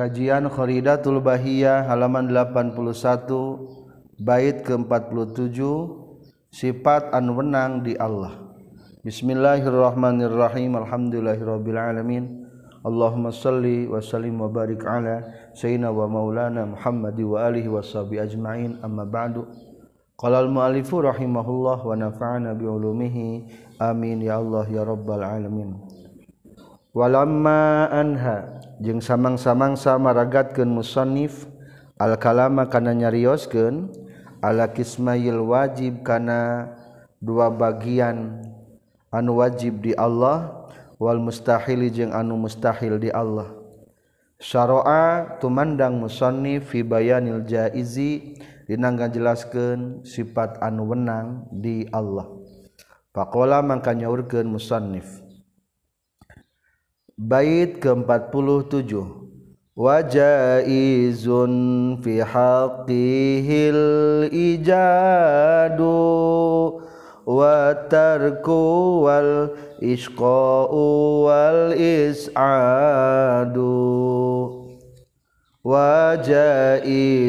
Kajian Khoridatul Bahiyah halaman 81 bait ke-47 sifat anu wenang di Allah. Bismillahirrahmanirrahim. Alhamdulillahirabbil alamin. Allahumma salli wa sallim wa barik ala sayyidina wa maulana Muhammad wa alihi washabi ajmain. Amma ba'du. Qala al-mu'allifu rahimahullah wa nafa'ana bi ulumihi. Amin ya Allah ya rabbal alamin. walamma Anha jeung samang-samangsa maragatkeun musonif al-kalama kana nyarioskeun ala kismayil wajib kana dua bagian anu wajib di Allah wal mustahili jeung anu mustahil di Allah Syara'a tumandang musannif fi bayanil jaizi dina ngajelaskeun sifat anu wenang di Allah. faqala mangka nyaurkeun musannif. bait ke-47 wajaizun fi haqqihil ijadu wa tarku wal isqa'u wal is'adu. Wajaizun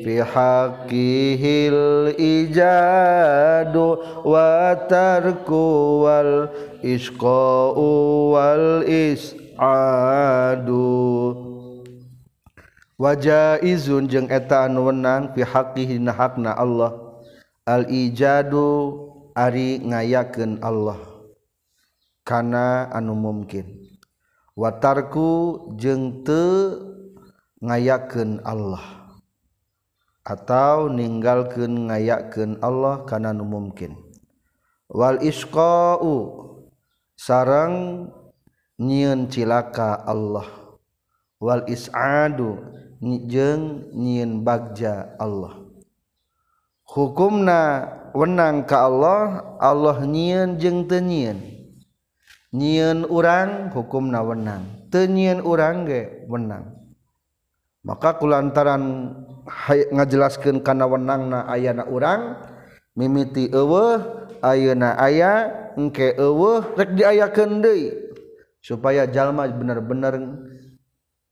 fi haqqihil ijadu wa tarku wal isqa'u wal is'adu. Wajaizun jeung eta anu wenang fi haqqihi hakna Allah. Al ijadu ari ngayakeun Allah. Kana anu mungkin watarku jeung teu ngayakeun Allah. atau ninggalkeun ngayakeun Allah kana nu mungkin wal isqau sarang nyieun cilaka Allah. Wal isadu jeung nyieun bagja Allah. Hukumna wenang ka Allah Allah nyieun jeung teu nyieun. Nyieun urang hukumna wenang. Teu urang ge wenang. Maka kulantaran ngajelaskan karena wenangna ayana urang mimiti ewe ayeuna aya engke eueuh rek diayakeun deui supaya jalma bener-bener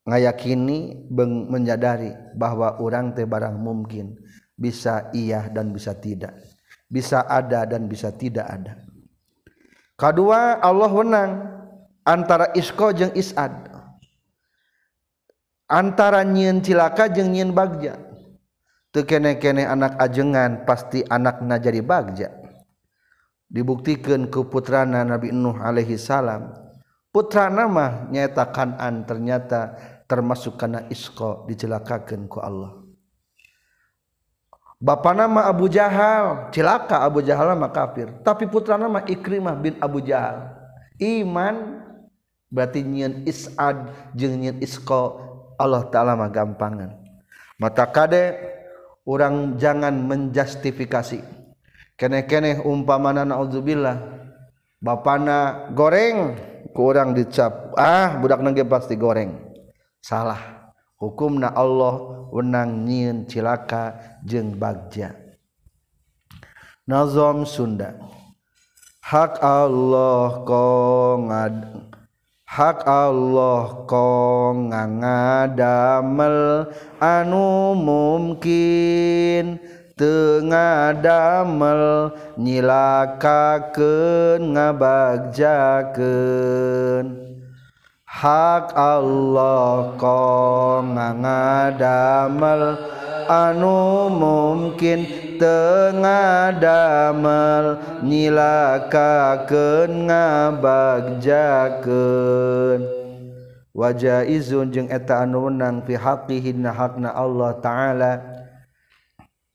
ngayakini beng menyadari bahwa orang teh barang mungkin bisa iya dan bisa tidak bisa ada dan bisa tidak ada. Kedua Allah wenang antara isko jeung isad. Antara nyin cilaka jeung nyin bagja. Teu kene-kene anak ajengan pasti anakna jadi bagja. Dibuktikan ke putrana Nabi Nuh alaihi salam. Putra nama nyata kanan ternyata termasuk karena isko dicelakakan ku Allah. Bapak nama Abu Jahal cilaka Abu Jahal mah kafir. Tapi putra nama Ikrimah bin Abu Jahal. Iman berarti nyian isad jeung nyian isko Allah ta'alama gampangan. Mata kadek orang jangan menjustifikasi. Kene-keneh umpamana naudzubillah Bapana goreng kurang dicap ah budak nangge pasti goreng. Salah. Hukumna Allah wenang nyiin cilaka jeng bagja. Nazom Sunda. Hak Allah kongad hak Allah kong ngadamel anu mungkin tengah damel nyilakakeun ngabagjakeun. Hak Allah kong ngadamel anu mungkin tengah damel nyilakaken ngabagjakeun. Wajah izun jeung eta anu menang fi haqihinna hakna Allah taala.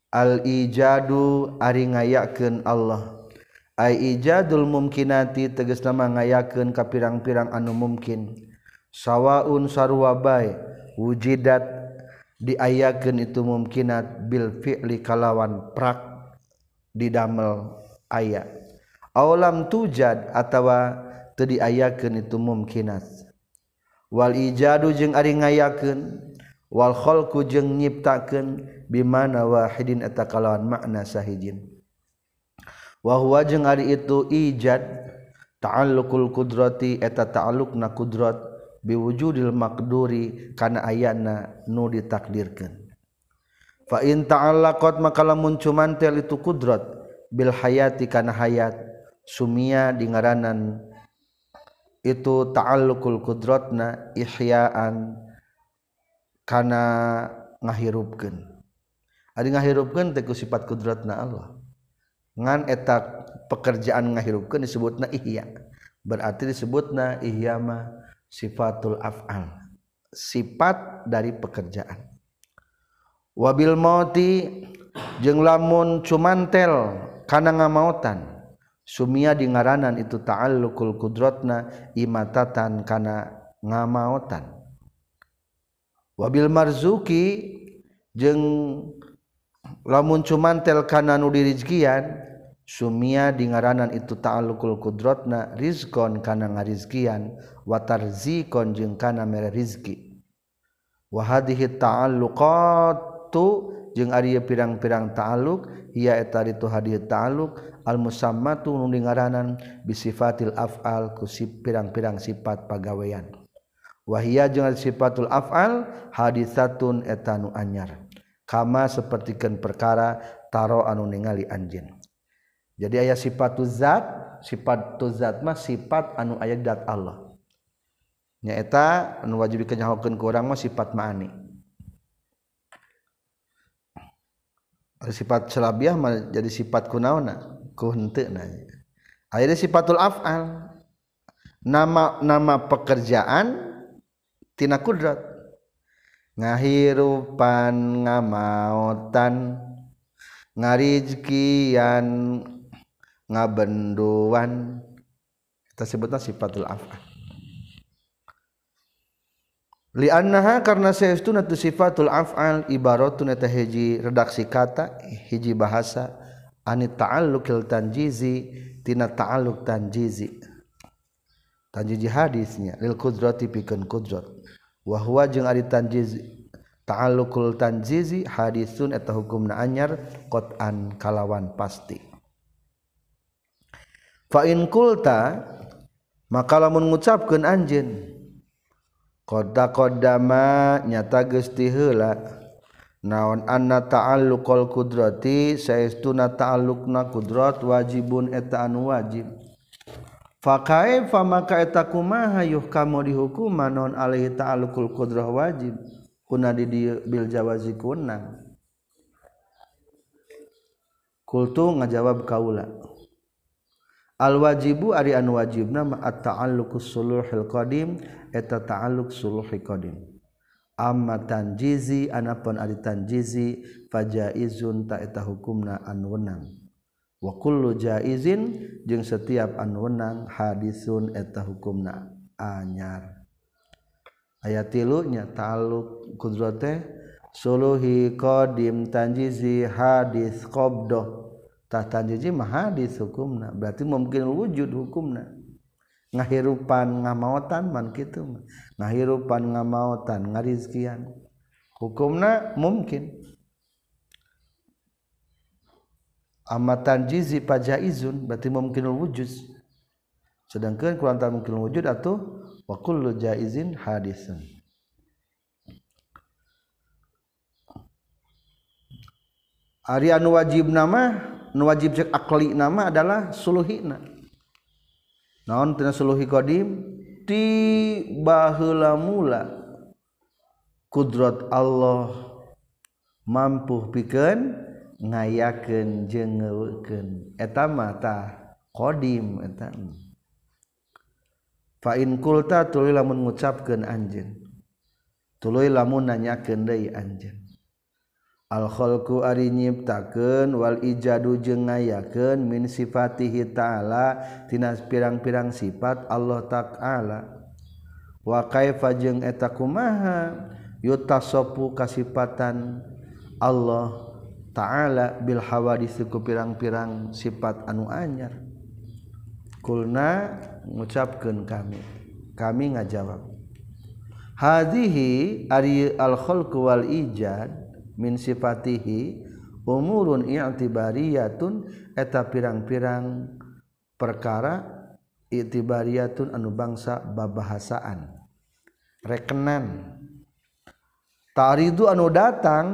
Al ijadu ari ngayakeun Allah. Ai ijadul mumkinati tegas nama ngayakeun ka pirang-pirang anu mungkin sawaun sarua bae wujidat diayakeun itu mumkinat Bil Fili kalawan prak didamel ayat aulam tujad atawa teu diayakeun itu mumkinat. Wal ijadu jeung ari ngayakeun wal khalqu jeung nyiptakeun bimana wahidin eta kalawan makna sahijin. Wa huwa jeung ari itu ijad ta'alluqul qudrati eta ta'alluqna qudrat biwujudil makduri kana ayana nu ditakdirkan fa in ta'allaqat maka lamun cumantel itu kudrat bil hayati kana hayat sumia di ngaranan itu ta'alluqul kudratna ihyaan kana ngahirupkeun. Ari ngahirupkeun teh ku sifat kudratna Allah. Ngan eta pekerjaan ngahirupkeun disebutna ihya berarti disebutna ihya mah sifatul af'al sifat dari pekerjaan. Wabil mauti jeung lamun cumantel kana ngamautan sumia di ngaranan itu ta'alluqul qudratna imatatan kana ngamautan. Wabil marzuki jeung lamun cumantel kana nu dirizkian Sumia di ngaranan itu ta'alukul kudrotna rizkon kana ngarizkian watarzikon jeung kana mere rizki. Wa hadhihi ta'alluqatu jeung ari pirang-pirang ta'aluk ia eta itu hadiah ta'aluk al musammatu nu ngaranan bisifatil af'al ku pirang-pirang sifat pagawean. Wahia jeung sifatul af'al hadisatun etanu anyar. Kama sapertikeun perkara taro anu ningali anjeun. jadi ayah sifat zat sifat zat mah sifat anu ayat dat Allah. Nyaeta anu wajib dikenyahokeun ku urang mah sifat maani. Sifat selabiah mah jadi sifat kunaona ku henteu akhirnya sifatul af'al. Nama nama pekerjaan tina kudrat. Ngahirupan ngamaotan ngarizkian ngabenduan. Kita sebutnya sifatul af'al. Li'annaha karena saestuna tu sifatul af'al ibaratun eta hiji redaksi kata hiji bahasa ani ta'alluqil tanjizi tina ta'alluq tanjizi. Tanjizi hadisnya lil qudrati pikeun qudrat wa huwa jeung ari tanjizi ta'alluqul tanjizi hadisun eta hukumna anyar qat'an kalawan pasti fa'in kulta maka lamun ngucapkeun anjeun qadda qaddama nyata geus tiheula naon anna ta'alluqal qudrati saestuna ta'alluqna qudrat wajibun eta anu wajib. Fa kaifa maka eta kumaha yuhkamu dihukum naon alaihi ta'alluqul qudrah wajib? Kuna di bil jawazi kunna kultu ngajawab kaula. alwajibu ari anu wajibna ma at ta'alluqus suluhil qadim eta ta'alluq suluhil qadim. Amma tanjizi anapun ari tanjizi fajaizun ta eta hukumna anu wenang. Wa kullu jaizin jeung setiap anu wenang hadisun eta hukumna anyar. Ayat tilunya ta'alluq kudrate suluhi qadim tanjizi hadis qabdah tah tanjizi mah hadis hukumna. Berarti mungkin wujud hukumna. Ngahirupan ngamautan man gitu ngahirupan ngamautan ngarizkian. Hukumna mungkin. Amatan jizi pajaizun berarti mungkin wujud. Sedangkan kurang tak mungkin wujud atau wa kullu jaizin hadisun. Ari anu wajib nama nu wajib jeung akli nama adalah suluhina. Naon tina suluhi qadim? Ti baheula mula. Kudrat Allah mampu pikeun ngayakeun jeung jenggeukeun eta mah tah qadim eta. Fa in qulta tuluy lamun ngucapkeun anjeun. Tuluy lamun nanyakeun deui anjeun. alkholku ari nyiptakeun wal ijadu jeung ngayakeun min sifatihi ta'ala tina pirang-pirang sifat Allah ta'ala. Wa kaifa jeung eta kumaha? Yutasopu kasifatan Allah ta'ala bil hawadis ku pirang-pirang sifat anu anyar. Kulna ngucapkeun kami. Kami ngajawab. Hadhihi ari al khalqu wal ijad min sifatihi umurun i'tibariyatun eta pirang-pirang perkara i'tibariyatun anu bangsa babahasaan. Rekenan taridu anu datang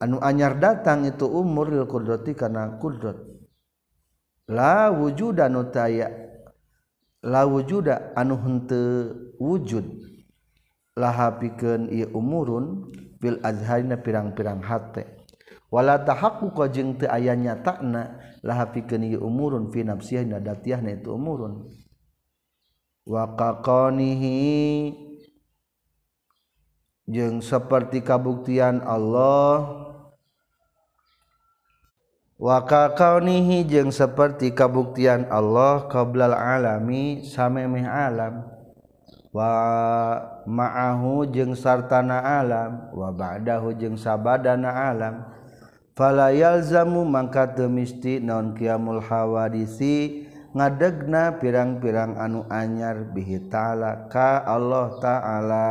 anu anyar datang itu umur lil kudrati karena kudrat. La wujuda anu taya la wujuda anu henteu wujud. Laha pikeun ieu umurun fil azharina pirang-pirang hate. Wala tahaqquq jeung teu aya nyatana laha pikeun ieu umurun fi nafsiha datiahna itu umurun. Wa qaqanihi seperti kabuktian Allah. Waka kau nihi jeung seperti kabuktian Allah qoblal alami samemeh alam wa ma'ahu jeung sartana alam wa ba'dahu jeung sabadana alam. Fala yalzamu mangka teu misti naon qiyamul hawadisi ngadegna pirang-pirang anu anyar bihi ta'ala ka Allah ta'ala.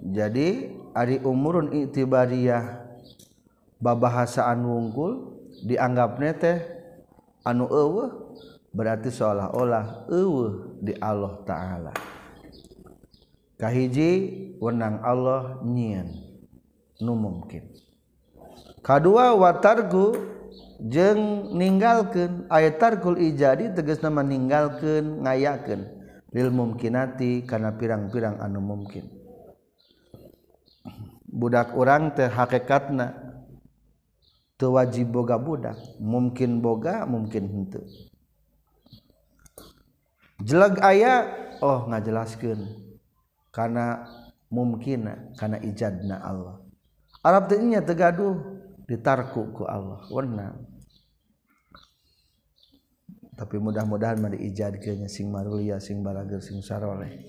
Jadi ari umurun itibariyah babahasaan wungkul dianggap teh anu eueuh berarti seolah-olah eueuh. di Allah ta'ala. Kahiji wenang Allah nyiin nu mungkin kedua watargu jeng meninggalkan ayat tarkul ijadi teges nama meninggalkan ngayakan lil mumkinati karena pirang-pirang anu mungkin budak orang teh hakikatna. Tewajib boga budak. Mungkin boga mungkin henteu. Jelag aya oh ngajelaskeun. Karena mungkin karena ijadna Allah. Arab teh nya tegaduh ditarku ku Allah. Wenang tapi mudah-mudahan mah diijadkeun sing marulia sing balager sing saroleh.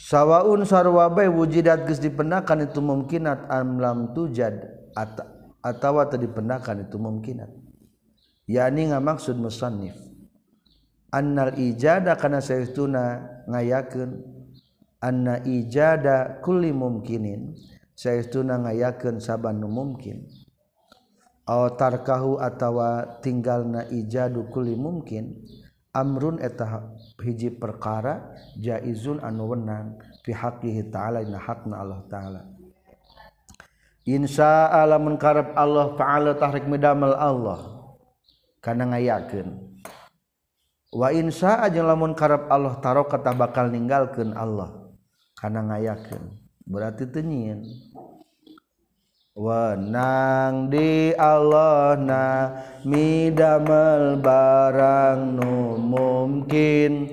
Sawwaun sarwabai wujidat ge dipendakan itu mungkinat amlam tujad atautawa dipendakan itu mungkinat yani nga maksud musannif annal ijada kana saestuna ngayakeun. Anna ijada kulli mumkinin saestuna ngayakeun saban nu mumkin. Aw tarkahu atawa tinggalna ijadu kulli mumkin amrun eta hiji perkara jaizun anu wenang fi haqqihi ta'ala dina hakna Allah ta'ala. Insya Allah menkarep Allah ta'ala tahrik midamel Allah karena ngayakeun. wa insya aja lamun karab Allah taro kata bakal ninggalkan Allah. Karena ngayakeun. Berarti tenyin wenang di Allah na midamel barang nu mungkin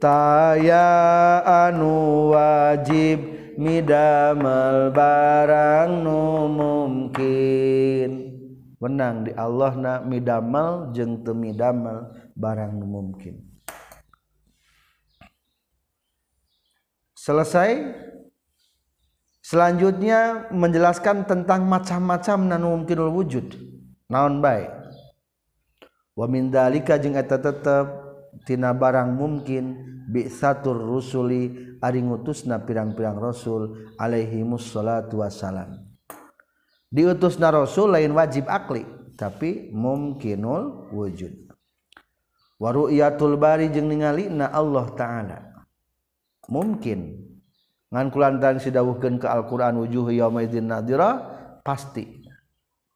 taya anu wajib midamel barang nu mungkin wenang di Allah na midamel jeng temidamel barang mungkin. Selesai. Selanjutnya menjelaskan tentang macam-macam nan mungkinul wujud. Naon baik wa min dalika jeung eta tetep tina barang mungkin bi satur rusuli ari ngutusna pirang-pirang rasul alaihi musallatu wassalam. Diutusna rasul lain wajib akli tapi mungkinul wujud waruyatul bari jeung ningali na Allah taala. Mungkin ngan kulantaran sidawuhkeun ke Al-Qur'an wujuh yaumidzin nadira pasti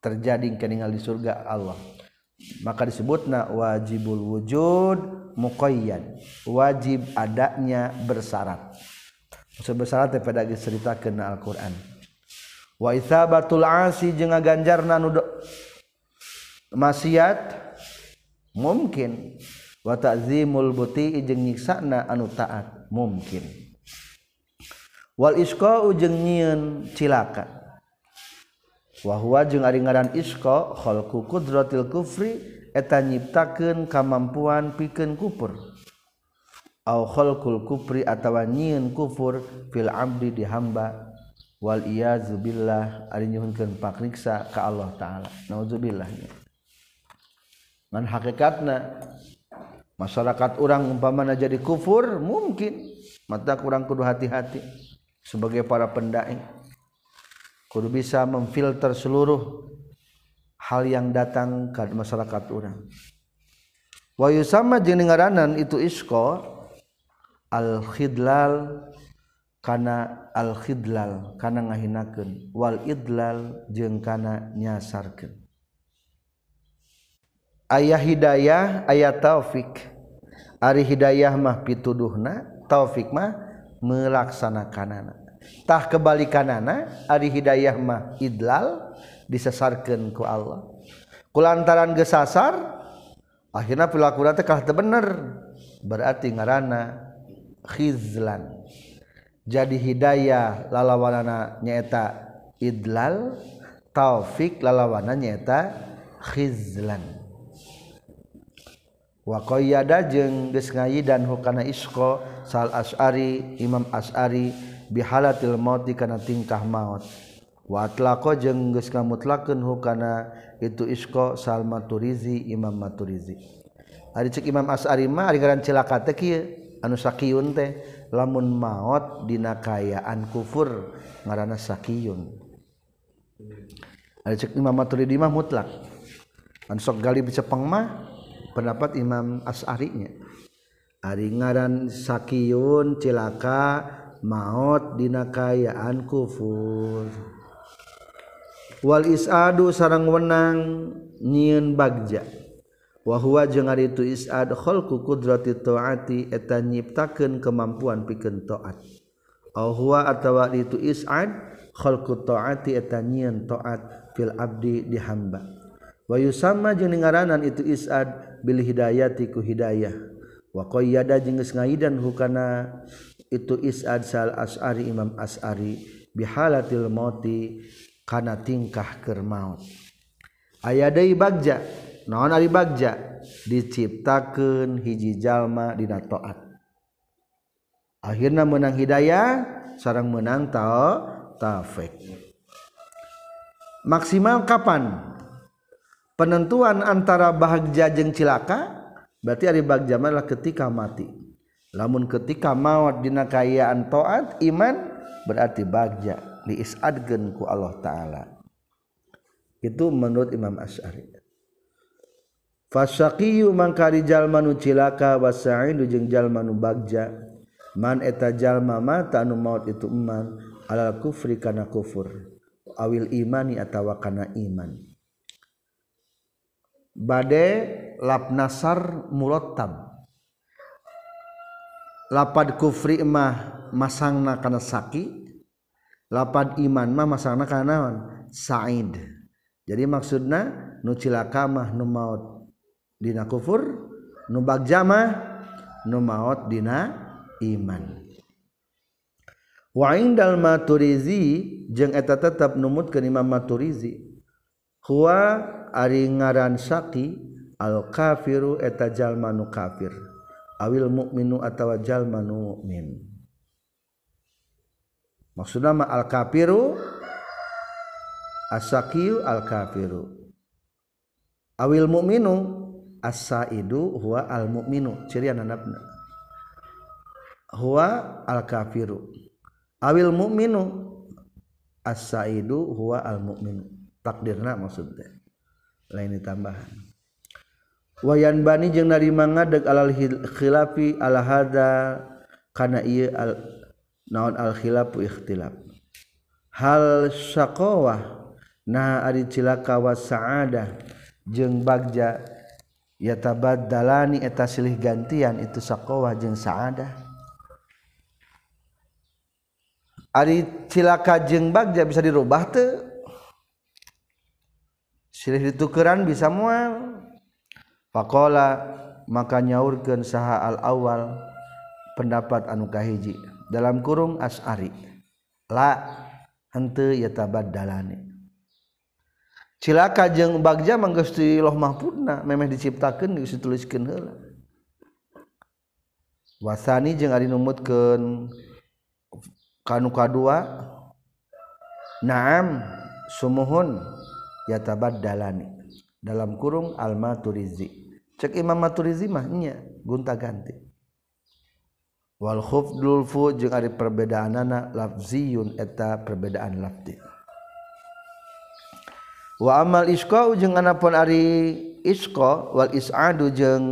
terjadi keningal di surga Allah. Maka disebutna wajibul wujud muqayyad wajib adanya bersyarat sebesar teh pada ceritakeun Al-Qur'an. Wa ithabatul asi jeung ganjarna nu maksiat mungkin. Watakzimul buti jeung nyiksana anu taat. Mungkin. Wal isqa jeung nyieun cilaka. Wa huwa jeung ari ngaran isqa khalqu qudratil kufri eta nyiptakeun kamampuan pikeun kufur. Au khalqul kufri atawa nyieun kufur fil abdi di hamba. Wal iyazu billah ari nyuhunkeun pakriksa ka Allah taala. Naudzubillah ngan hakikatna masyarakat orang umpamana jadi kufur mungkin. Mata kurang kudu hati-hati sebagai para pendai. Kudu bisa memfilter seluruh hal yang datang ke masyarakat orang. Wa yusama jeung ngaranan itu isko al-khidlal kana al-khidlal kana ngahinakeun. Wal idlal jeung kana nyasarkeun ayah hidayah ayat taufik. Ari hidayah mah pituduhna taufik mah melaksanakanana. Tah kebalikanana ari hidayah mah idlal disesarkeun ku Allah. Kulantaran gesasar akhirnya perilaku teh kalah bener. Berarti ngarana khizlan. Jadi hidayah lalawanana nyaeta idlal taufik lalawana nyaeta khizlan wakoyada jeung geus ngayidan hukana isqa sal asari imam asari bihalatil mauti kana tingkah maut. Wa atlaqo jeung geus ngamutlakeun hukana itu isqa sal maturizi imam maturizi. Ari cek imam asari mah ari ngaran cilaka teh kieu anu sakiyun teh. Lamun maot dina kayaan kufur ngaranna sakiyun. Ari cek imam maturidi mah mutlak. An sok gali bicepeng mah pendapat Imam As'arinya. Ari ngaran sakiun cilaka maut dina kayaan kufur. Wal isadu sarang wenang nyieun bagja. Wa huwa jeung ari itu isad khalqu qudrati taati eta nyiptakeun kemampuan pikeun taat. Au huwa atawa itu isad khalqu taati eta nyieun taat fil abdi di hamba. Wa yusamma jeung ngaranan itu isad Bil Hidayatiku Hidayah. Wakoyada jengges ngaidan hukana itu isad sal asari Imam Asari bihalatil mauti kana tingkah ker maut. Ayadai bagja naon ari bagja? Diciptakeun hiji jalma dina taat akhirna menang hidayah sarang menang tao taufik maksimal kapan? penentuan antara bahagia jeng cilaka berarti hari bahagia adalah ketika mati. Lamun ketika maut dina kayaan taat iman berarti bahagia diisadkeun ku Allah taala. Itu menurut Imam Asy'ari. Fasaqiyu mangkari jalma nu cilaka wasa'idu jeung jalma nu bagja man eta jalma mata anu maut itu iman alal kufri kana kufur. Awil imani atawa kana iman. bade lapnasar mulotab lapad kufri mah masangna kana saki lapad iman mah masangna kana sa'id. Jadi maksudna nu cilaka mah nu maot dina kufur nu bagja mah nu maot dina iman. Wa indal maturizi jeung eta tetep numutkeun Imam Maturizi. Huwa ari ngaran Saki al-kafiru eta jalmanu kafir. Awil mukminu atawa jalmanu mukmin maksudna ma al-kafiru asakiu al-kafiru awil mukminu as-saidu huwa al-mukminu ciri anu anapna? Huwa al-kafiru awil mukminu as-saidu huwa al-mukminu takdirna maksudnya lain ditambahan. Wayan bani jeung narima ngadeg alal khilafi ala hada kana ieu al naon al khilafu ikhtilaf. Hal syaqawah nah ari cilaka wa sa'adah jeung bagja yatabaddalani eta silih gantian itu syaqawah jeung sa'adah Ari cilaka jeung bagja bisa dirubah teu. silih ditukeran bisa mual. Pakola maka nyaurkan saha al awal pendapat anu kahiji. Dalam kurung asari la hente yatabad dalani cilaka jeng bagja manggusti loh mahpudna memeh diciptakan geus dituliskeun heula. Wasani jeung ari numutkeun kanu kadua naam sumuhun. yatabad dalani dalam kurung al maturizi cek imam maturizi mahnya gunta ganti. Wal khufdul fu jeung ari perbedaanana lafziyun eta perbedaan lafzi wa amal isqa jeung anapun ari isqa wal isadu jeung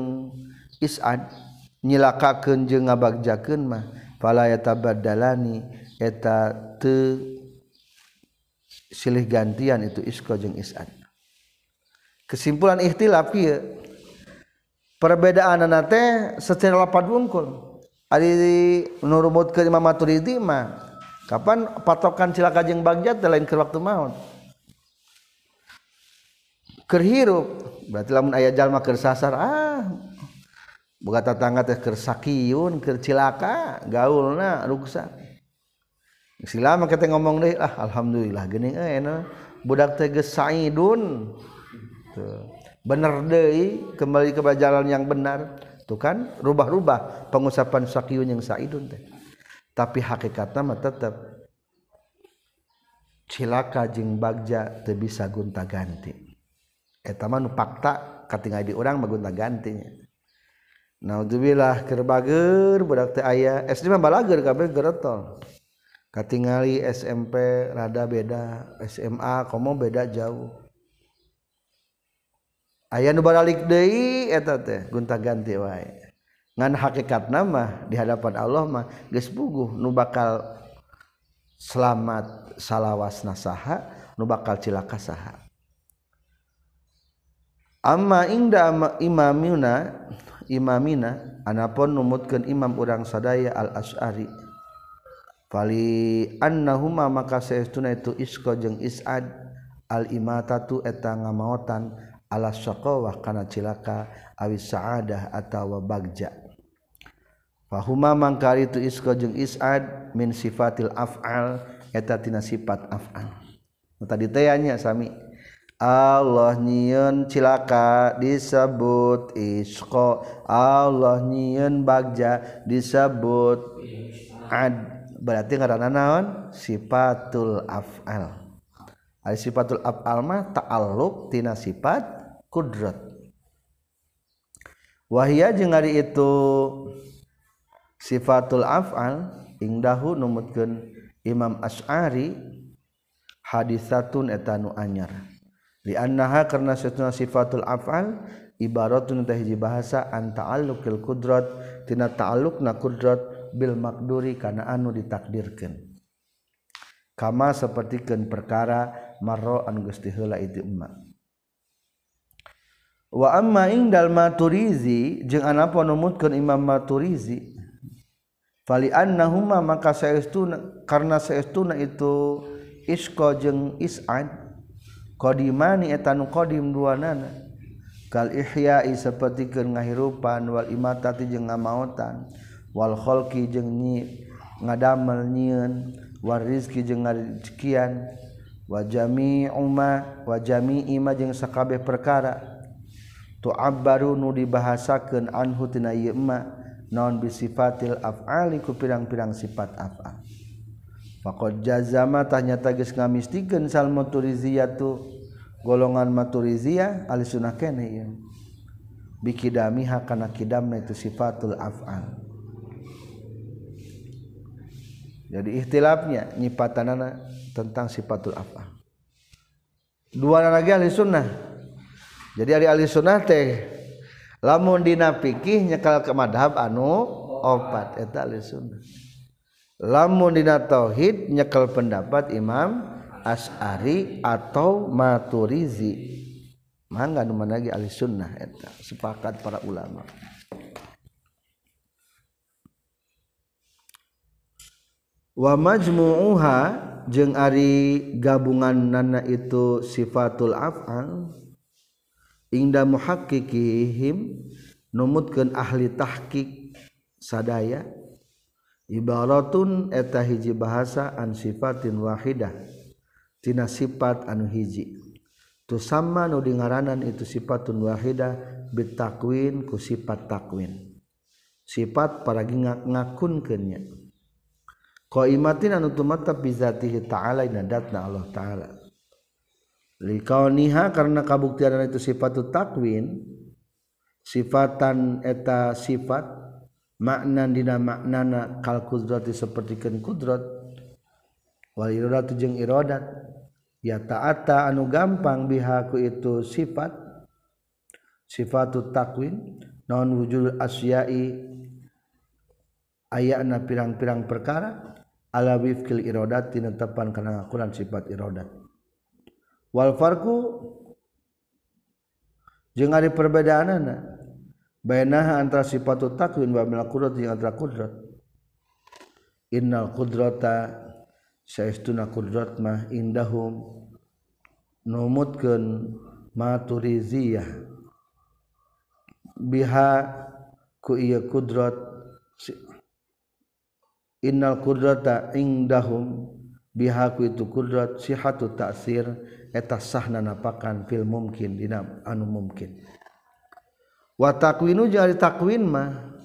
isad nyilakakeun jeung ngabagjakeun mah fala yatabadalani eta teu silih gantian itu isko jeung isad kesimpulan ikhtilaf ieu perbedaan anak teh secara lapat wungkul. Ari nu rumutkeun Imam Maturidi mah kapan patokan cilaka jeung bagjat lain ke waktu maut keur berarti lamun aya jalma keur sasar ah boga tetangga teh keur sakiun keur cilaka gaulna ruksak Silama kita ngomong deh. Ah alhamdulillah. Gini eh, enak budak teges saidun. Tuh. bener deh kembali ke jalan yang benar. Tuh kan rubah-rubah pengusapan sakiun yang saidun teh. Tapi hakikatnya mah tetap cilaka jeng bagja teu bisa gonta ganti. eta mah nu fakta katingal di urang mah gunta gantinya. Naudzubillah keur bageur budak teh aya. SD mah balager kabeh geretol katingali SMP rada beda SMA komo beda jauh. Aya nu baralik deui eta teh gonta-ganti wae. Ngan hakikat nama di hadapan Allah mah geus puguh nu bakal selamat salawasna saha nu bakal cilaka saha. Amma ingda imamina imamina anapun numutkeun imam urang sadaya al asy'ari fali annahuma maka saestuna itu isqa jeung is'ad. Al imatatu eta ngamaotan ala syaqawah kana cilaka awis saadah atawa bagja. Fahuma mangkar itu isko jeung isad min sifatil af'al eta tina sifat af'al. Tadi tayanya sami. Allah nyieun cilaka disebut isko. Allah nyieun bagja disebut ad berarti karena naon sifatul afal. Al sifatul afal mah ta'alluq tina sifat kudrat. Wahia jeung ari itu sifatul afal ingdahu numutkeun Imam Asy'ari hadisatun eta nu anyar. Li annaha karena satuna sifatul afal ibaratun teh hiji bahasa an ta'alluqil qudrat tina ta'alluqna qudrat Bil makduri kana anu ditakdirkeun. Kama sapertikeun perkara marro an Gusti heula itu emma. Wa amma ingdal maturizi jeung anapa numutkeun Imam Maturizi fali annahuma maka saestuna karena saestuna itu isqa jeung is'ad qadimani eta nu qadim duanana kal ihya'i sapertikeun ngahirupan wal imatati jeung ngamaotan walholki jeung nyi ngadamel nyiun warizki jeung ngakian wajami uma wajami ima jeung sakabeh perkara. Tu abbaru nu dibahasakeun anhu tina ieu ma naon bisifatil af'ali ku pirang-pirang sifat af'al. Faqad jazama tanya tagis ngamistikeun sal maturizia golongan golongan maturizia alisunah kene ieu. Bikidamiha kana kidamna itu sifatul af'al. jadi ikhtilafnya nyipatanana tentang sifatul af'al. Dua lagi ahli sunnah. Jadi ahli ahli sunnah teh lamun dina fikih nyekal ke madhab anu opat eta ahli sunnah. Lamun dina tauhid nyekal pendapat imam as'ari atau maturizi. Mangga nu lagi ahli sunnah eta. Sepakat para ulama. wa majmu'uha jeung ari gabungan nana itu sifatul af'al inda muhaqqiqihim numutkeun ahli tahqiq sadaya ibaratun eta hiji bahasa an sifatin wahidah tina sifat anu hiji. Tu sama nu dingaranan itu sifatun wahidah bitakwin ku sifat takwin. Sifat para ngak ngakunkeunnya qaimatin anu tumatap bi zatihi ta'ala dina datna Allah ta'ala. Likauniha karena kabuktian itu sifat takwin sifatan eta sifat makna dina maknana kal kudrati sapertikeun kudrat wal iradatu jeung iradat. Ya ta'ata anu gampang bihaku itu sifat sifatu takwin non wujud asyai ayana pirang-pirang perkara ala wifkil irodat tinetapan kana ngakuran sifat irodat wal farku jeung ari perbedaanana bainaha antara sifat takwin wa mil qudrat jeung antara qudrat. Innal qudrata saestuna qudrat mah indahum numutkeun maturiziyah. Biha ku ieu qudrat innal qudrata indahum. Bihaku itu qudrat sihatu ta'sir. Eta sahna napakan fil mumkin dina anu mungkin wa takwinu jari takwin mah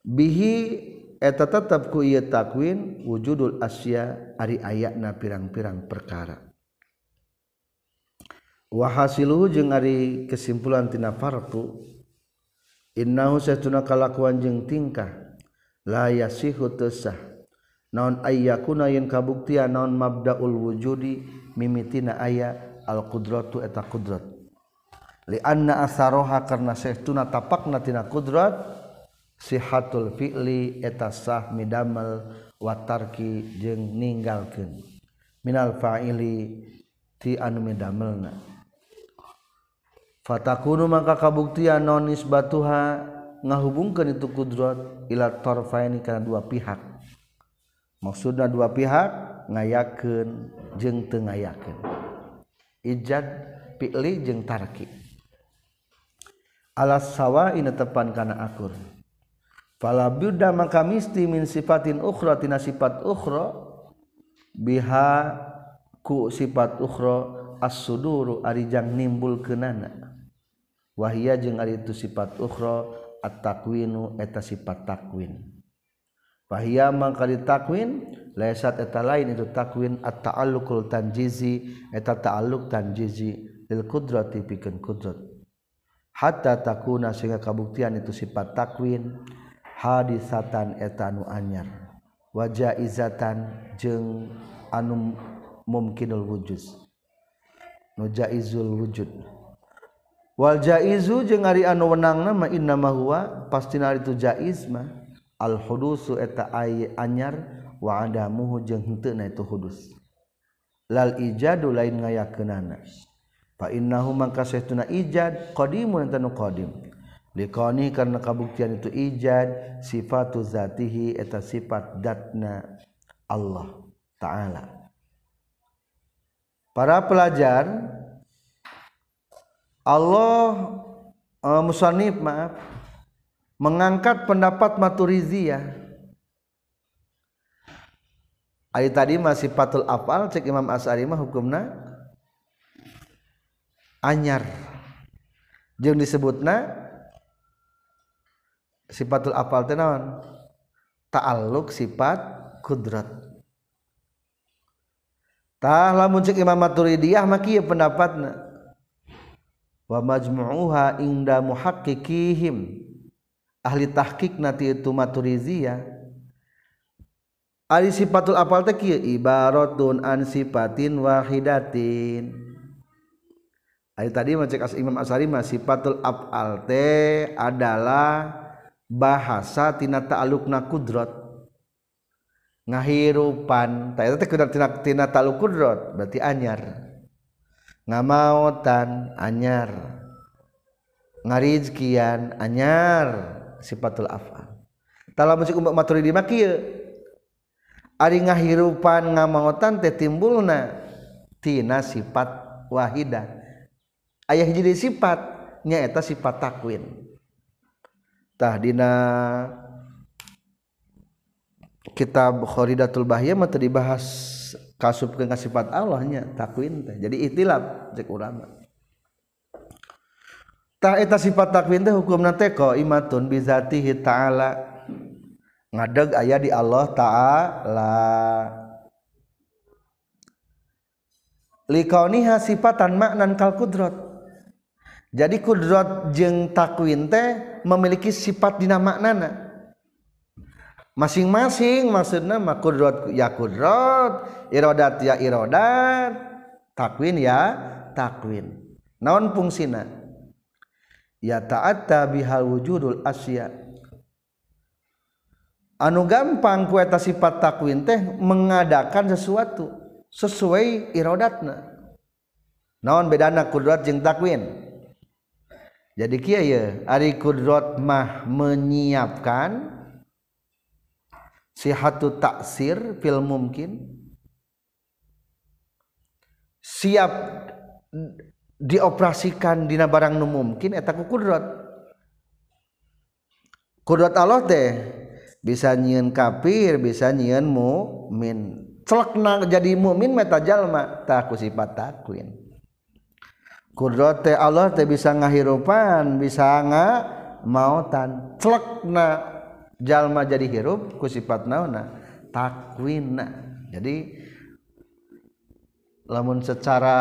bihi eta tetap ku ieu takwin wujudul asya ari ayatna pirang-pirang perkara. Wa hasiluhu jeung ari kesimpulan tina farqu innahu satuna kalakuan jeung tingkah. layasihutesah yasihu tesah naon ayyakuna yen kabuktian naon mabdaul wujudi mimitina aya al qudratu eta qudrat. Li anna asaroha karna sehtuna tapakna tina qudrat sihatul fi'li eta sah midamel wa tarki jeung ninggalkeun. Minal fa'ili ti anu midamelna. Fatakunu maka kabuktian non nisbatuha ngahubungkan itu kudrat ila tarfaini kana dua pihak. Maksudna dua pihak ngayakeun jeung teu ngayakeun. Ijad fi'li jeung tarki. Alas sawa ina tepan kana akur. Fala budda maka misti min sifatin ukhra tina sifat ukhra biha ku sifat ukhra as-suduru arijang nimbul kenana wahia jeung ari itu sifat ukhra at-takwinu eta sifat takwin fahia mangkali takwin laisat eta lain itu takwin at-ta'alluqul tanjizi eta ta'alluq tanjizi lil qudrati pikeun qudrat. Hatta takuna sehingga kabuktian itu sifat takwin hadisatan eta anu anyar. Wajah izatan jeung anu mumkinul wujud. Nujaizul wujud. wal jaizu jeung ari anu wenang nama inna ma huwa pastina itu jaiz mah. Al hudusu eta ay anyar wa adamuhu jeung henteu itu hudus. Lal ijadu lain ngayakeunana. Fa innahu mangka sahtuna ijad qadimun tanu qadim. Liqani karena kabuktian itu ijad sifatu zatihi eta sifat datna Allah taala. Para pelajar Allah uh, musanif maaf mengangkat pendapat maturiziyah ayat tadi masih patul afal cek Imam As'ari mah hukumna anyar. Jeung disebutna sifatul afal teh naon? Ta'alluq sifat kudrat. Tah lamun cek Imam Maturidiyah mah kieu pendapatna wa majmu'uha inda muhaqqiqihim. Ahli tahqiq nati itu maturiziyah. Ari sifatul apal teh kieu ibaratun an sifatin wahidatin. Ari tadi macek as Imam Asari mah sifatul afal teh adalah bahasa tina ta'alluqna kudrat. Ngahirupan. Tah eta teh tina ta'alluq kudrat berarti anyar ngamautan anyar. Ngarizkian anyar. Sifatul afal. Tala musik umat maturidi mah kieu ari ngahirupan ngamautan teh timbulna tina sifat wahidah aya hiji sifat nyaeta sifat takwin. Tah dina kitab Kharidatul Bahya mah dibahas kasubkeun ka sifat Allahnya takwin teh. Jadi itilaf cek ulama. Tah eta sifat takwin teh hukumna teh imatun bi zatihi ta'ala. Ngadeg aya di Allah ta'ala. Likauniha sifatan maknan kal kudrat. Jadi kudrat jeung takwin teh memiliki sifat dina maknana. Masing-masing maksudnya mah kudrat ya kudrat irodat ya irodat. Takwin ya takwin. Naon fungsina? Ya ta'atta bihal wujudul asya. Anu gampang kueta sifat takwin teh mengadakan sesuatu sesuai irodatna. Naon bedana kudrat jeung takwin? Jadi kia ya ari kudrat mah menyiapkan sihatu taksir fil mungkin siap dioperasikan dina barang nu mungkin eta ku kudrat. Kudrat Allah teh bisa nyieun kafir bisa nyieun mukmin celekna jadi mukmin meta jalma tah ku sifat takwin. Kudrat teh Allah teh bisa ngahirupan bisa nga mautan. Celekna jalma jadi hirup ku sifat naona takwina jadi lamun secara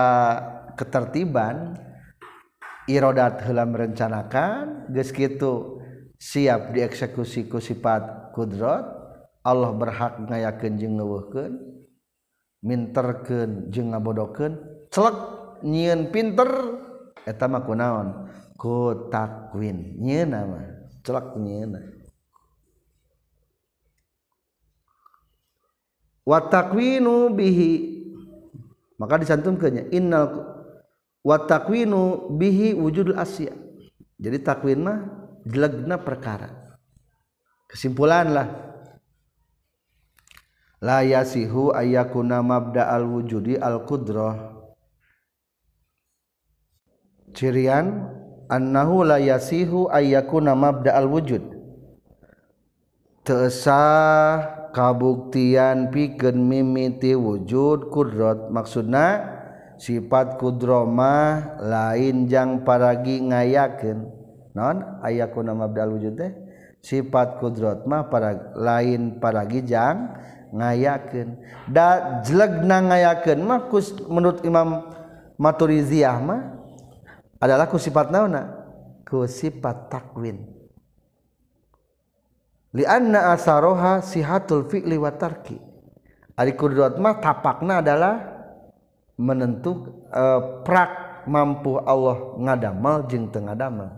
ketertiban irodat heula merencanakan geus kitu siap dieksekusi ku sifat kudrat Allah berhak ngayakeun jeung ngeuweuhkeun minterkeun jeung ngabodokeun celek nyieun pinter eta mah kunaon? Ku takwin. Nyieuna mah celek nyieuna wa takwinu bihi. Maka disantumkannya. Innal wa takwinu bihi wujudul asya. Jadi takwin mah jelegna perkara. Kesimpulan lah la yasihu ayakuna mabda al wujudi al qudrah cirian annahu la yasihu ayakuna mabda al wujud. Teesah kabuktian pikeun mimiti wujud kudrat maksudna sifat kudromah lain jang paragi ngayakeun. Non? Ayakuna mabdal wujud teh. Sifat kudrat mah para lain paragi jang ngayakeun. Da jlegna ngayakeun mah kus menurut Imam maturiziyah mah adalah ku sifat naonna ku sifat takwin. Lianna asaroha sihatul fi'li wa tarki. Ari kudrat mah tapakna adalah menentuk uh, prak mampu Allah ngadamal jeung teu ngadamal.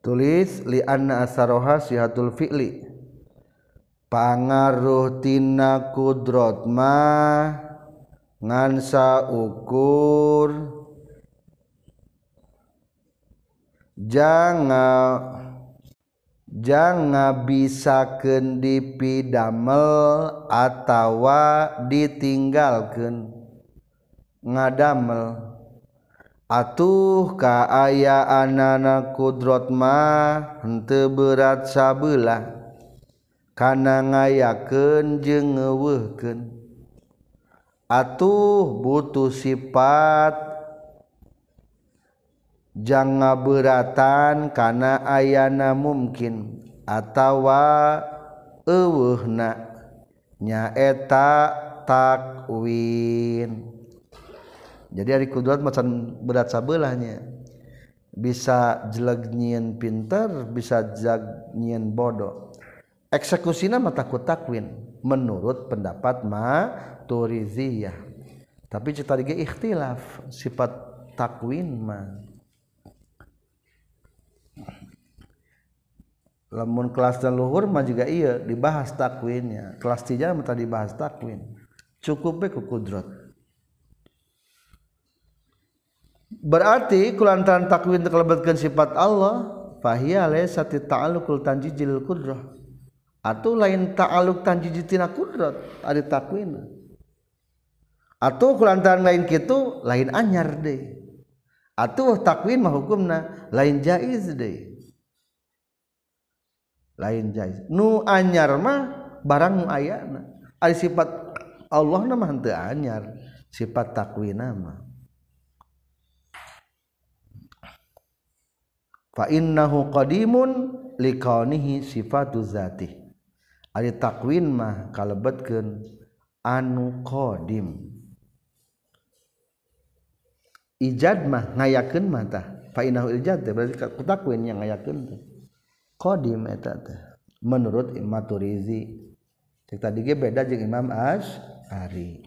Tulis lianna asaroha sihatul fi'li. Pangaruh tina kudrat mah ngansa ukur. Jangan jangan bisaken dipidamel atawa ditinggalkan ngadamel. Atuh kaayaan anak kudrot mah henteu berat sabelah. Kana ngayakeun jeung ngeuweuhkeun. Atuh butuh sifat jangan beratan karena ayana mungkin atautawa nyaeta takwin. Jadi hari kudurat macam berat sabelahnya. Bisa jelegnyien pinter bisa janyin bodoh. Eksekusi nama takut takwin menurut pendapat ma turiziyah. Tapi cerita ikhtilaf sifat takwin mah lamun kelas dan luhur mah juga iya dibahas takwinnya kelas tiga mah tadi dibahas takwin. Cukup be kudrat berarti kulantaran takwin terkelebatkan sifat Allah fahiya laysat ta'alluqul tanjijil kudrah. Atau lain ta'alluq tanjiji tina kudrat ada takwin. Atau kulantaran lain kitu lain anyar deh. Atau takwin mah hukumna lain jaiz deh lain jais nu anyar mah barang nu ayana ari sifat Allah nama henteu anyar. Sifat takwina mah. Fa innahu qadimun liqaunihi sifatu zati ari takwin mah kalebetkeun anu qadim. Ijad mah ngayakeun mah tah. Fa innahu ijad berarti ku takwin yang ngayakeun teh. Qadim eta teh. Menurut Imam Maturizi cek tadi ge beda jeung Imam Asy'ari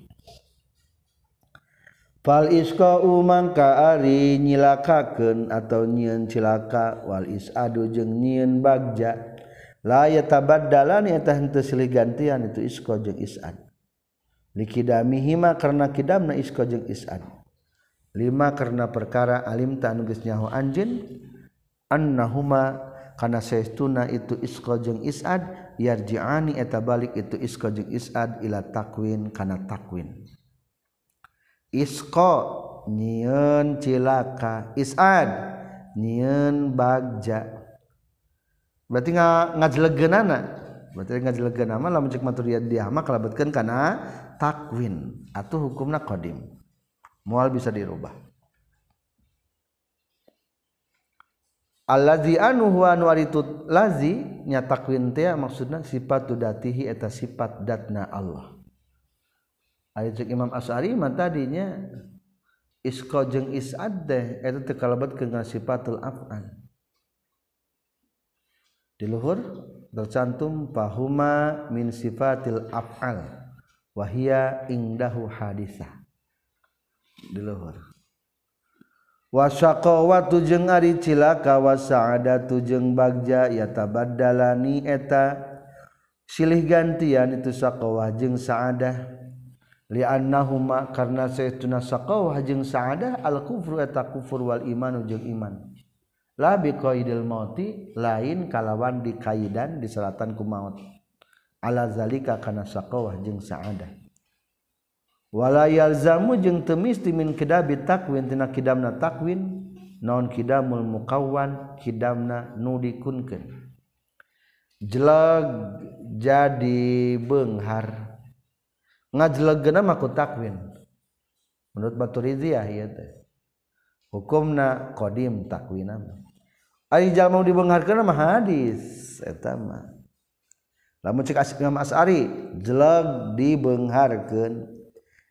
fal isqa mangka ari nyilakakeun atau nyieun cilaka wal isadu jeung nyieun bagja. La tabadalan gantian itu isko isad. Likidami hima karena kidamna isko jeung isad. Lima karena perkara alim ta nugas nyaho anjin annahuma karena seuna itu isqa jeung isad yarji'ani eta balik itu isqa jeung isad ila takwin kana takwin. Isqa nyieun cilaka. Isad nyieun bagja. Berarti ngajlegenana. Berarti ngajlegenana mah lamun cek maturiyat dia mah kalabatkeun kana takwin. Atuh hukumna qadim. Moal bisa dirubah. Allazi anu huwa nuaritut lazi nya takwin teh maksudna sifat datihi eta sifat datna Allah. Ayat cek Imam Asy'ari mah tadinya isqa jeung isad teh eta teu kalebetkeun sifatul af'al. Di luhur tercantum fahuma min sifatil af'al wahia indahu hadisah. Di luhur wasaqawa jeung ari cilaka wasaadatu jeung bagja ya tabaddalani eta. Silih gantian itu saqawah jeung saadah. Liannahuma karna saytuna saqawah jeung saadah al kufru eta kufur wal imanu jeung iman. La biqaidil mauti lain kalawan dikaidan diselatan ku maut. Ala zalika kana saqawah jeung saadah. walayalzamu jeung temis timin kidabi takwin tina kidamna takwin naon kidamul muqawwan kidamna nu dikunkeun. Jeleg jadi benghar. Ngajlegna mah ku takwin. Menurut Baturiziyah ieu teh. Hukumna qadim takwina ari jalma dibengharkeun mah hadis eta mah. Lamun cek Imam As'ari jeleg dibengharkeun.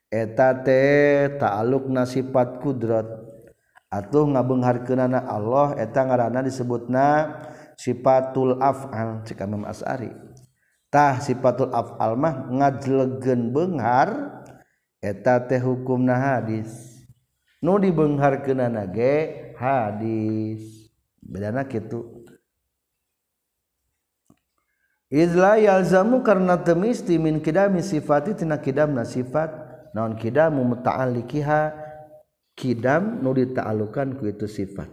etate taaluk nasifat kudrat. Atau ngabengharkeunana Allah eta ngaranna disebutna sifatul af'al cik Imam As'ari. Tah sifatul af'al mah ngajlegen benghar eta teh hukumna hadis. Nu dibengharkeunana ge hadis. Bedana kitu. Izla yalzamu karena temisti min kidami sifati tina kidamna sifat. naon kidamu muta'alliqiha? Kidam nu dita'alukan ku itu sifat.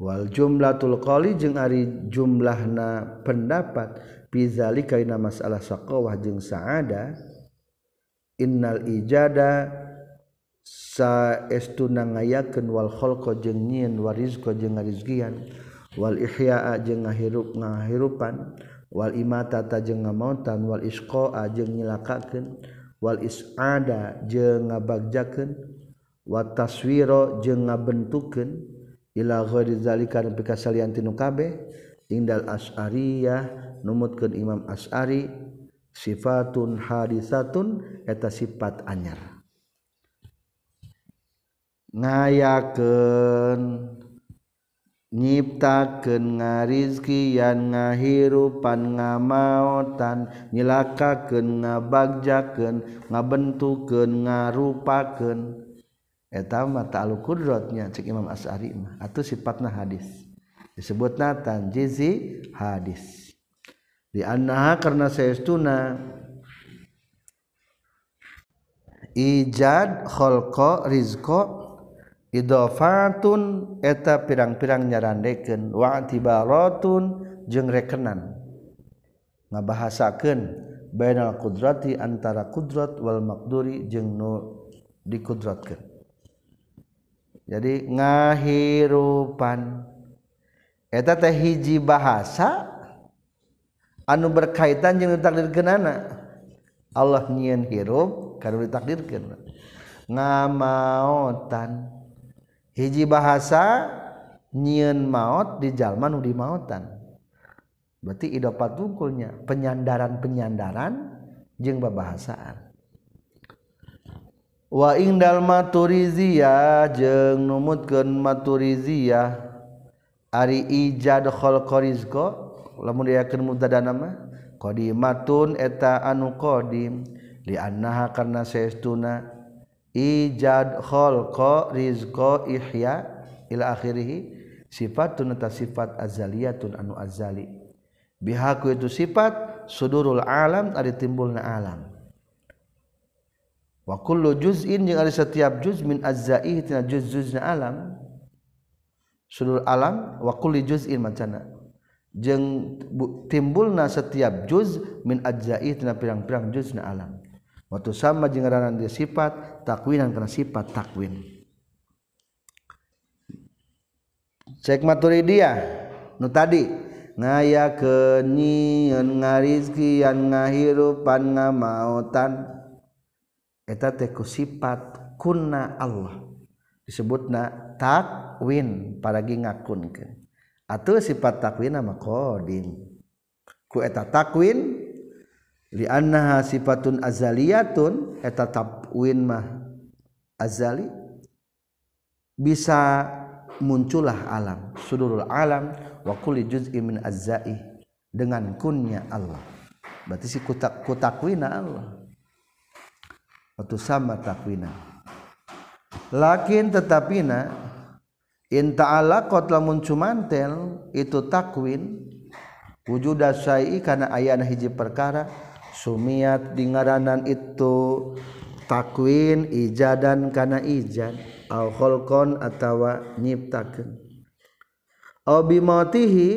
Wal jumlatul qali jeung ari jumlahna pendapat. Pizalika dina masalah saqawah jeung saada. Innal ijada saestuna ngayakeun wal khalqa jeung nyieun warizqa jeung ngarizkian wal ihyaa jeung ngahirup ngahirupan. Wal imata ta jeung ngamautan. Wal isqa jeung nyilakakeun. Wal is ada je ngabagjaken wataswiro je ngabentuken ila ghorizalika dan salian tinu kabeh indal as'ariyah numutkeun Imam As'ari sifatun hadisatun eta sifat anyar. Ngayakeun nyiptakeun ngarizki yan ngahirupan ngamaotan nyilakakeun ngabagjakeun ngabentukeun ngarupakeun. Eta mah ta'aluk qudratnya cek Imam Asy'ari mah. Atuh sifatna hadis. Disebutna tanjizi hadis. Di annaha karena saestuna ijad kholqa rizqa idofatun eta pirang-pirang nyarandeken watibaroun jeng rekenan. Ngabahasaken Baal kudrati antara kudrat wal makduri jeng nu dikudratkan jadi ngahirupan. Eta teh hiji bahasa anu berkaitan jeung ditakdirkeunana. Allah nyieun hirup kana ditakdirkeun. Ngamautan hiji bahasa nyiin maut di jalman nu di mautan berarti idopat tungkulnya penyandaran penyandaran jeng babahasaan. Wa indal maturizia jeng numutkeun maturiziyah ari ijad khalqarizqa lamun diakeun mubtada nama qadimatun eta anu qadim li annaha karna saestuna ijad khalqa rizqa ihya ila akhirih sifatun sifat azaliyatun anu azali. Bihaku itu sifat sudurul alam ada timbul na alam. Wa kullu juz'in yang ada setiap juz min azza'i tina juz-juzna alam. Sudur alam wa kulli juz'in macana. Jeung timbulna setiap juz min ajza'i tina pirang-pirang juzna alam waktu sama jeung dia sifat takwinan kana sifat takwin. Cek maturidiyah nu tadi ngaya kenyian ngarizkian ngahirupan ngamautan eta teh sifat kunna Allah. Disebutna takwin paragi ngakunkeun. Atuh sifat takwin nama qadin ku eta takwin li annaha sifatun azaliyatun eta takwin mah azali bisa muncullah alam sudurul alam wa kulli juz'in min azza'i dengan kunnya Allah. Berarti si kutak kutakwina Allah. Atau sama takwina lakin tetapina in ta'ala qad lamun cumantel itu takwin wujud syai'i kana ayana hiji perkara sumiat di ngaranan itu takwin ijadan kana ijad kholqon atawa nyiptakeun. Aw bimatihi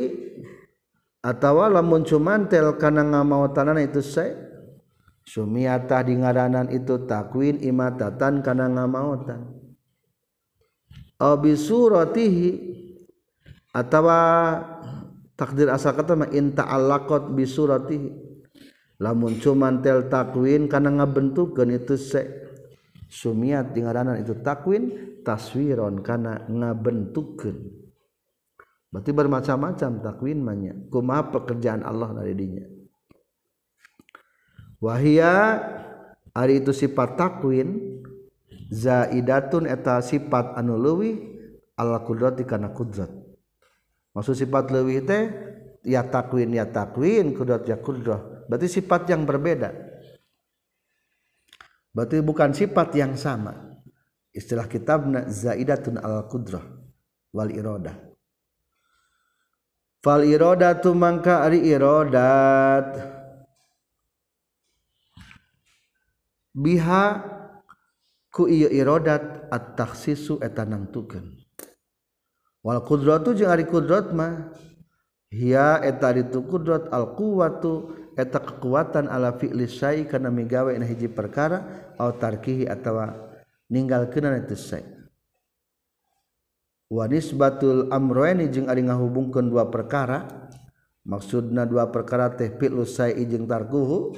atawa lamun cumantel kana ngamautanana itu sae sumiatah di ngaranan itu takwin imatatan kana ngamautan. Aw bisuratihi atawa takdir asal kata mah in ta'allaqat bisuratihi lamun cumantel takwin kana ngabentukeun itu sae sumiat di ngaranan itu. Takwin taswiron karena ngabentukeun. Berarti bermacam-macam takwin manya kumaha pekerjaan Allah dari dinya wahia ari itu sifat takwin zaidatun eta sifat anu leuwih ala kudrati kana kudrat maksud sifat leuwih teh ya takwin ya takwin kudrat ya kudrah berarti sifat yang berbeda. Berarti bukan sifat yang sama. Istilah kitabna zaidatun al qudrah wal iradah fal iradatu mangka ari iradat biha ku ieu iradat at takhsisu eta nangtukeun wal qudratu jeung ari qudrat mah hiya eta itu qudrat al quwwatu eta kekuatan ala fi'li syai kana migawe na hiji perkara au tarkihi atawa ninggalkeun itu syai. Wa nisbatul amrayni jeung ari ngahubungkeun dua perkara maksudna dua perkara teh fi'lu syai jeung tarkuhu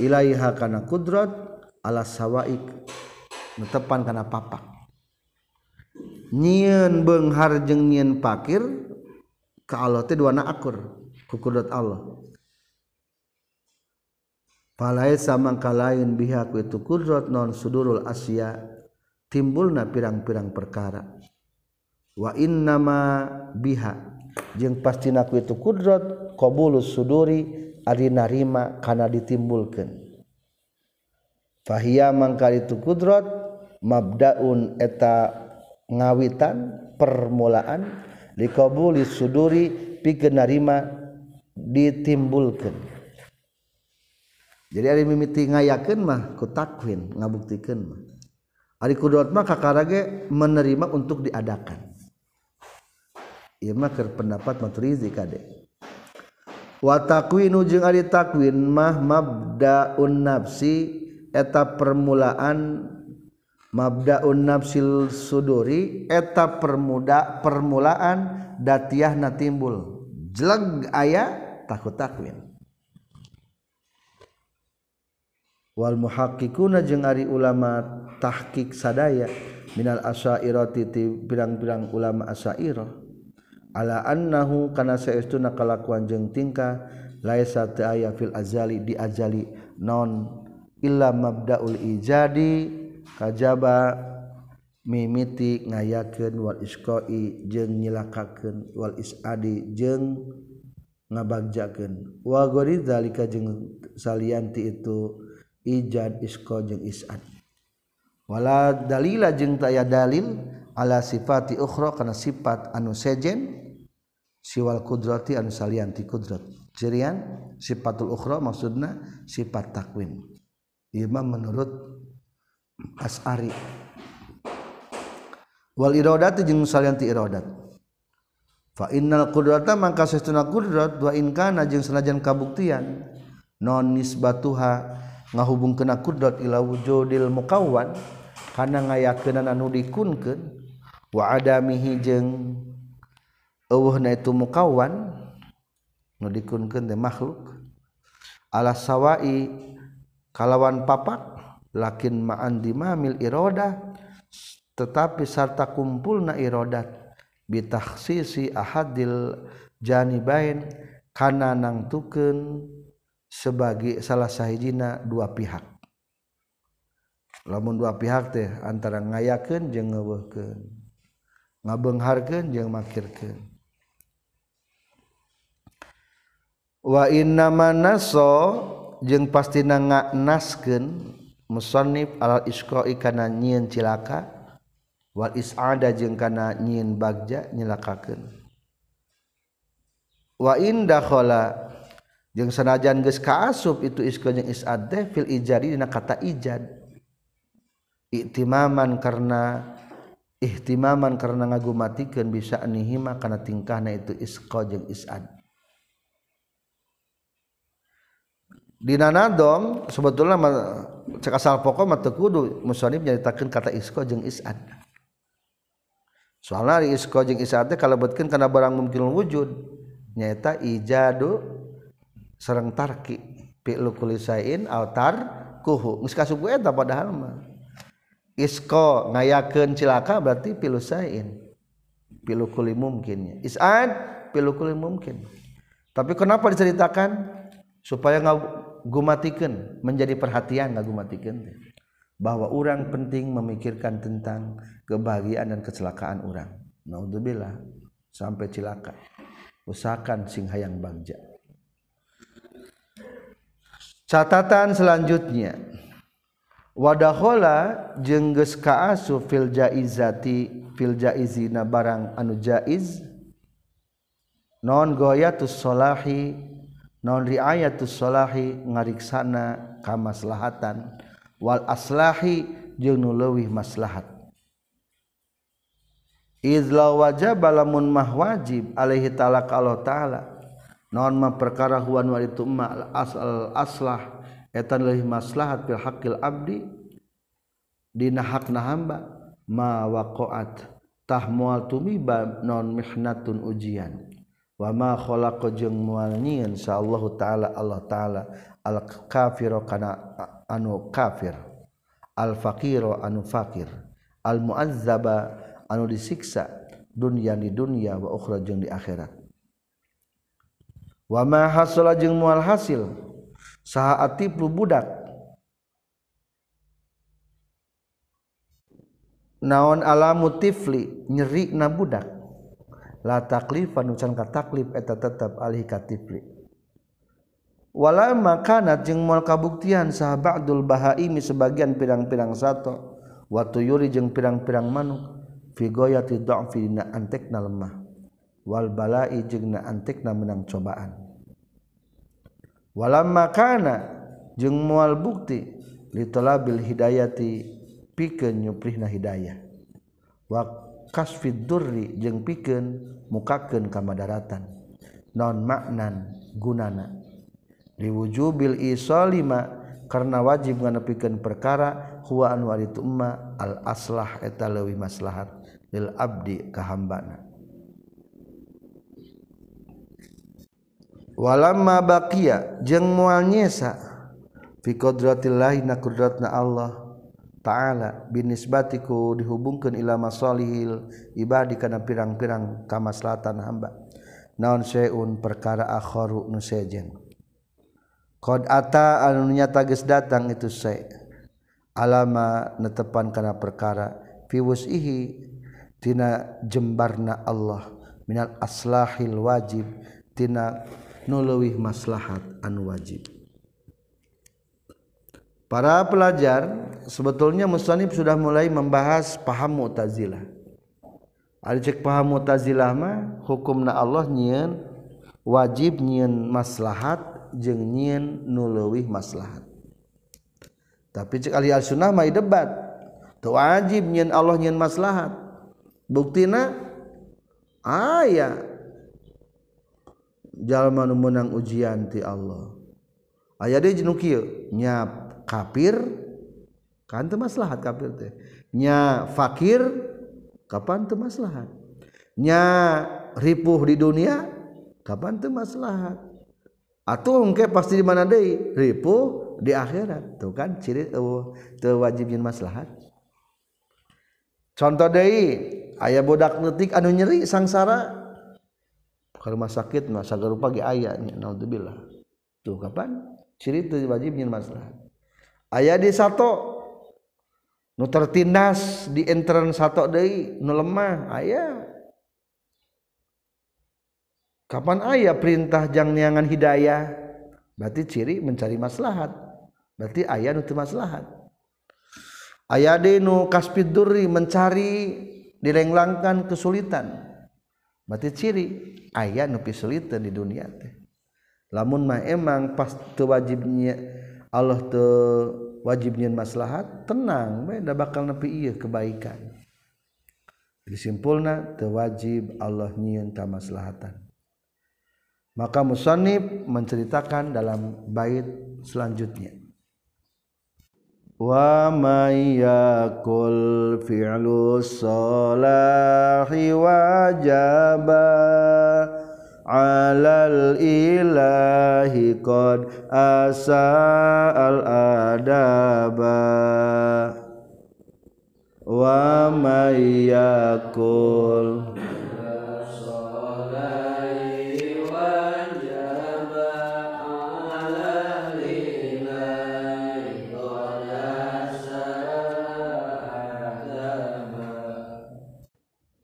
ilaiha kana kudrat ala sawaik netepan kana papak. Nyieun beunghar jeung nyieun pakir ka Allah teh duana akur ku kudrat Allah palaisa mangka lain bihaku itu kudrat non sudurul asya timbulna pirang-pirang perkara. Wa innama biha jeung pastina ku itu kudrat qabulus suduri ari narima kana ditimbulkeun. Fahiya mangka itu kudrat mabdaun eta ngawitan permulaan liqabulis suduri pikeun narima ditimbulkeun. Jadi hari mimiti ngayakeun mah ku takwin ngabuktikeun mah. Ari kudrat mah kakarage menerima untuk diadakan. Ieu mah keur pendapat Maturizi kade. Wa takwinu jeung takwin mah mabdaun nafsi eta permulaan mabdaun nafsil suduri eta permuda permulaan datiahna timbul jeleg aya takut takwin wal muhaqiquna jeung ari ulama tahqiq sadaya minal asyairati ti pirang-pirang ulama asyairah. Ala annahu kana saestuna kalakuan jeung tingkah laisa ta'aya fil azali di azali non illa mabdaul ijadi kajaba mimiti ngayakeun wal isqai jeung nyilakakeun wal isadi jeung ngabagjakeun. Wa gori zalika jeung salianti itu ijad isko jeung isad. Wala dalila jeung taya dalil ala sifati ukhra kana sifat anu sejen siwal kudrati anu salianti kudrat. Cirian sifatul ukhra maksudna sifat takwin. Imam menurut as'ari. Wal iradati jeung salianti iradat. Fa innal qudrata mangka sesuna kudrat wa in kana jeung sanajan kabuktian. Non nisbatuha ngahubung kena kudot ila wujudil mukawan kana ngayakeun anu dikunkeun wa adamihi jeung eueuhna itu mukawan nu dikunkeun teh makhluk. Ala sawai kalawan papak lakin ma'an dimamil iroda tetapi sarta kumpulna irodat bitakhsisi ahadil janibain kana nangtukeun sebagai salah sahijina dua pihak. Lamun dua pihak teh antara ngayakeun jeung ngeuweuhkeun ngabengharken jeung makirkeun. Wa inna manaso jeung pastina nganaskeun musannif alal isqa'i kana nyieun cilaka wal is'ada jeung kana nyieun bagja nyelakakeun wa in dakhala jeung sanajan geus kaasup itu isqa jeung is'ad fil ijadi dina kata ijad. Iktimaman karena ihtimaman karena ngagu matikan bisa nihima karena tingkahnya itu isqa jeung isad dina nadom sebetulnya cek asal pokok mah kudu musannif nyaritakeun kata isqa jeung isad soalnya di isqa jeung isad teh kalebetkeun kana barang mungkin wujud nyaeta ijadu sareng tarki. Fi'lu kulisain altar kuhu geus kasubu eta padahal mah. Isko ngayakeun cilaka berarti pilu sain pilu kuli mungkinnya isad pilu kuli mungkin tapi kenapa diceritakan? Supaya ngagumatikan menjadi perhatian ngagumatikan bahwa orang penting memikirkan tentang kebahagiaan dan kecelakaan orang naudzubillah sampai cilaka. Usahakan sing hayang bagja catatan selanjutnya. Wadahola jengges kaasu fil jaizati fil jaizina barang anu jaiz. Non goyatus solahi non riayatus solahi ngariksana kamaslahatan. Wal aslahi jeung nu leuwih maslahat. Izla wajib lamun mah wajib alaihi ta'ala Allah ta'ala naon mah perkara huwan wa itu ma al as al aslah. Etan leuwih maslahat fil haqqil abdi dina hakna hamba ma waqa'at. Tah moal tumiba non mihnatun ujian. Wa ma khalaqa jeung moal nyieun insyaallahu taala Allah taala al kafiro kana anu kafir. Al faqiro anu fakir al muazzaba anu disiksa dunya di dunya wa ukhra jeung di akhirat. Wa ma hasala jeung moal hasil. Saha atiplu budak. Naon alamu tifli nyeri na budak. La taklifan ucan ka taklif eta tetep alih ka tifli. Wala makanat jeung moal kabuktian saha ba'dul bahaimi sebagian pirang-pirang sato. Wa tuyuri jeung pirang-pirang manuk. Fi ghayati dha'fi na antekna lemah walbalai jeng na antik na menang cobaan. Walam makana jeng mual bukti litolabil hidayati pikeun nyuprihna hidayah. Wa kasfid durri jeung pikeun mukakeun kamadaratan non maknan gunana. Liwujubil isolima karena wajib nganepikan perkara huwa anu ari al aslah eta leuwih maslahat lil abdi ka hambana. Walamma baqiya jeung moal nyesa fi qudratillahi na qudratna Allah ta'ala binisbatiku dihubungkeun ila masalihil ibadi kana pirang-pirang kamaslahatan hamba. Naon syai'un perkara akharu nu sejen qad ata anu nyata geus datang itu syai' alama netepan kana perkara fi wus'ihi tina jembarna Allah minal aslahil wajib tina nulewih maslahat anu wajib. Para pelajar sebetulnya musannif sudah mulai membahas paham Mu'tazilah. cek paham mutazilama hukum na Allah nyiin wajib nyiin maslahat jeung nyiin nuluwih maslahat. Tapi cek ahli al-sunnah mah debat tu wajib nyiin Allah nyiin maslahat. Buktina aya jalma nu meunang ujian ti Allah. Aya deui nu kieu nya kafir kan teu maslahat kafir teh. Nya fakir kapan teu maslahat? Nya ripuh di dunia kapan teu maslahat? Atuh engke pasti di mana deui? Ripuh di akhirat. Tuh kan ciri uh, teu wajib jeung maslahat. Contoh deui aya budak netik anu nyeri sangsara ke rumah sakit mah sagar pagi ayahnya naudzubillah. Tuh kapan? Ciri itu wajib nyin maslahat ayah di satu nu tertindas di intern satu deui nu lemah ayah kapan ayah perintah jang niangan hidayah? Berarti ciri mencari maslahat. Berarti ayah nu maslahat. Ayah di nu kasbiduri mencari dilenglangkan kesulitan. Berarti ciri aya nu kesulitan di dunia teh. Lamun mah emang pas wajibnya Allah teu wajibnya maslahat tenang beda bakal nepi iya kebaikan. Disimpulna tewajib Allah nyiun maslahatan. Maka musannif menceritakan dalam bait selanjutnya ومن يقل فعل الصلاح وجب على الإله قد أساء الأدب. ومن يقل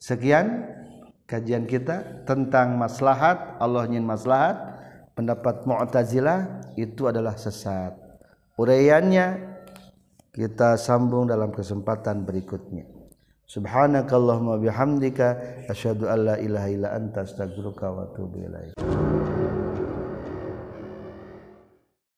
Sekian kajian kita tentang maslahat Allah ingin maslahat pendapat Mu'tazilah itu adalah sesat. Uraiannya kita sambung dalam kesempatan berikutnya. Subhanakallahumma bihamdika asyhadu an la ilaha illa anta astaghfiruka wa atubu ilaik